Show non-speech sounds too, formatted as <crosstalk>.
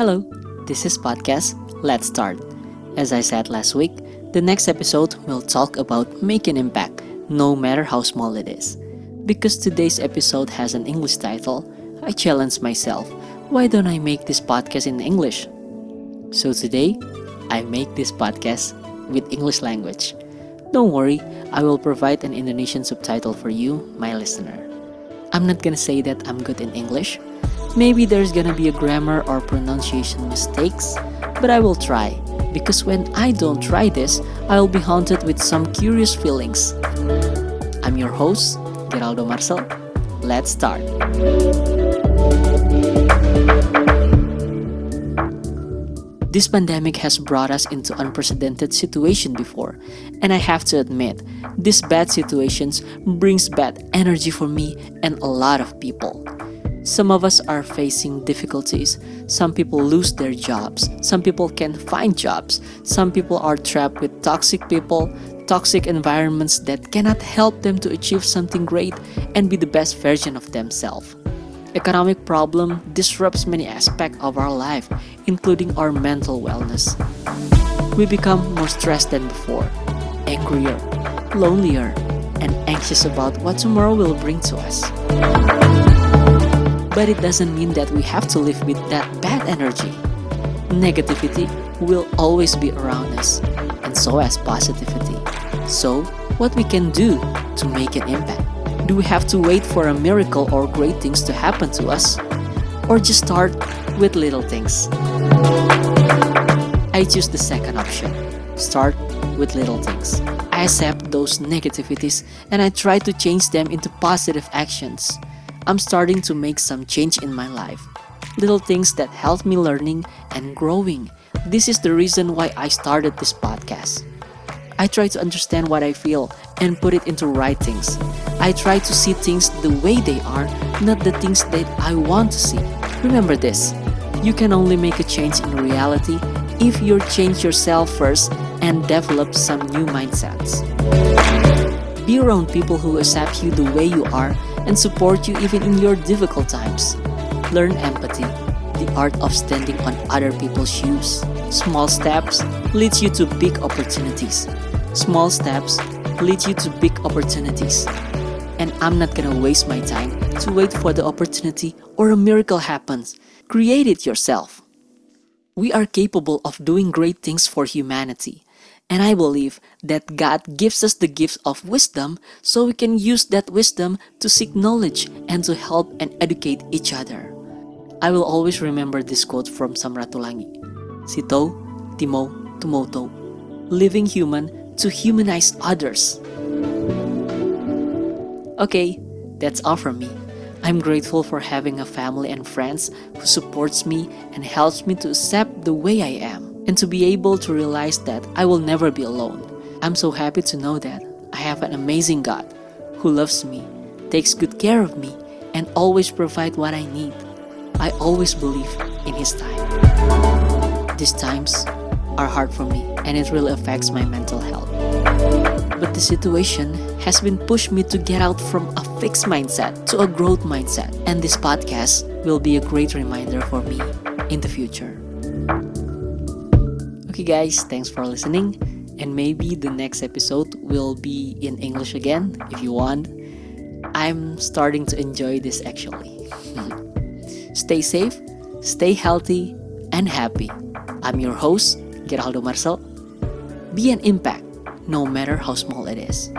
Hello, this is podcast Let's Start. As I said last week, the next episode will talk about making impact, no matter how small it is. Because today's episode has an English title, I challenge myself, why don't I make this podcast in English? So today, I make this podcast with English language. Don't worry, I will provide an Indonesian subtitle for you, my listener. I'm not gonna say that I'm good in English. Maybe there's gonna be a grammar or pronunciation mistakes, but I will try because when I don't try this, I'll be haunted with some curious feelings. I'm your host, Geraldo Marcel. Let's start. This pandemic has brought us into unprecedented situation before, and I have to admit, these bad situations brings bad energy for me and a lot of people. Some of us are facing difficulties. Some people lose their jobs. Some people can't find jobs. Some people are trapped with toxic people, toxic environments that cannot help them to achieve something great and be the best version of themselves. Economic problem disrupts many aspects of our life, including our mental wellness. We become more stressed than before, angrier, lonelier, and anxious about what tomorrow will bring to us. But it doesn't mean that we have to live with that bad energy. Negativity will always be around us, and so as positivity. So, what we can do to make an impact? Do we have to wait for a miracle or great things to happen to us? Or just start with little things? I choose the second option. Start with little things. I accept those negativities and I try to change them into positive actions. I'm starting to make some change in my life. Little things that help me learning and growing. This is the reason why I started this podcast. I try to understand what I feel and put it into writings. I try to see things the way they are, not the things that I want to see. Remember this you can only make a change in reality if you change yourself first and develop some new mindsets. Be around people who accept you the way you are and support you even in your difficult times. Learn empathy, the art of standing on other people's shoes. Small steps leads you to big opportunities. Small steps lead you to big opportunities. And I'm not gonna waste my time to wait for the opportunity or a miracle happens. Create it yourself. We are capable of doing great things for humanity. And I believe that God gives us the gift of wisdom so we can use that wisdom to seek knowledge and to help and educate each other. I will always remember this quote from Samratulangi Sitou, Timou, Tumoto, living human to humanize others. Okay, that's all from me. I'm grateful for having a family and friends who supports me and helps me to accept the way I am and to be able to realize that I will never be alone. I'm so happy to know that I have an amazing God who loves me, takes good care of me, and always provide what I need. I always believe in his time. These times are hard for me and it really affects my mental health. But the situation has been pushed me to get out from a fixed mindset to a growth mindset, and this podcast will be a great reminder for me in the future. Okay, guys, thanks for listening, and maybe the next episode will be in English again if you want. I'm starting to enjoy this actually. <laughs> stay safe, stay healthy, and happy. I'm your host, Geraldo Marcel. Be an impact, no matter how small it is.